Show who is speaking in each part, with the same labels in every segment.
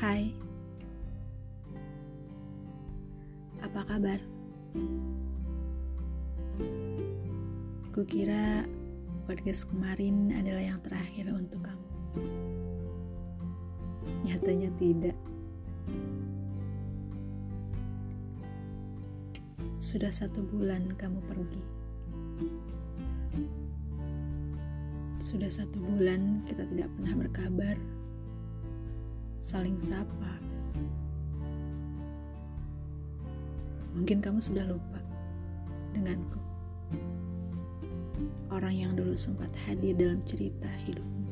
Speaker 1: Hai, apa kabar? Kukira podcast kemarin adalah yang terakhir untuk kamu. Nyatanya tidak. Sudah satu bulan kamu pergi. Sudah satu bulan kita tidak pernah berkabar saling sapa. Mungkin kamu sudah lupa denganku orang yang dulu sempat hadir dalam cerita hidupmu.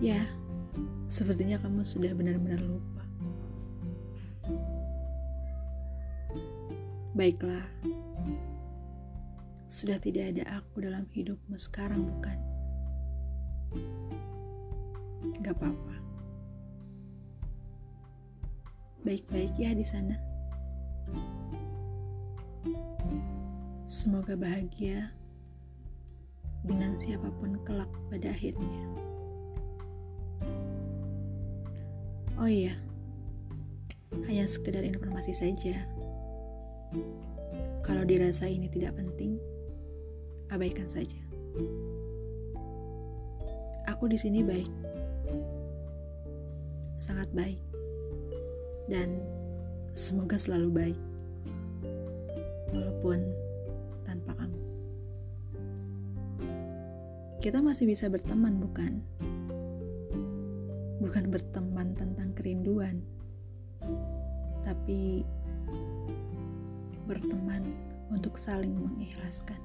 Speaker 1: Ya, sepertinya kamu sudah benar-benar lupa. Baiklah, sudah tidak ada aku dalam hidupmu sekarang, bukan? Gak apa-apa. Baik-baik ya di sana. Semoga bahagia dengan siapa pun kelak pada akhirnya. Oh iya, hanya sekedar informasi saja. Kalau dirasa ini tidak penting, abaikan saja. Aku di sini baik, sangat baik, dan semoga selalu baik, walaupun tanpa kamu. Kita masih bisa berteman, bukan? Bukan berteman tentang kerinduan, tapi berteman untuk saling mengikhlaskan.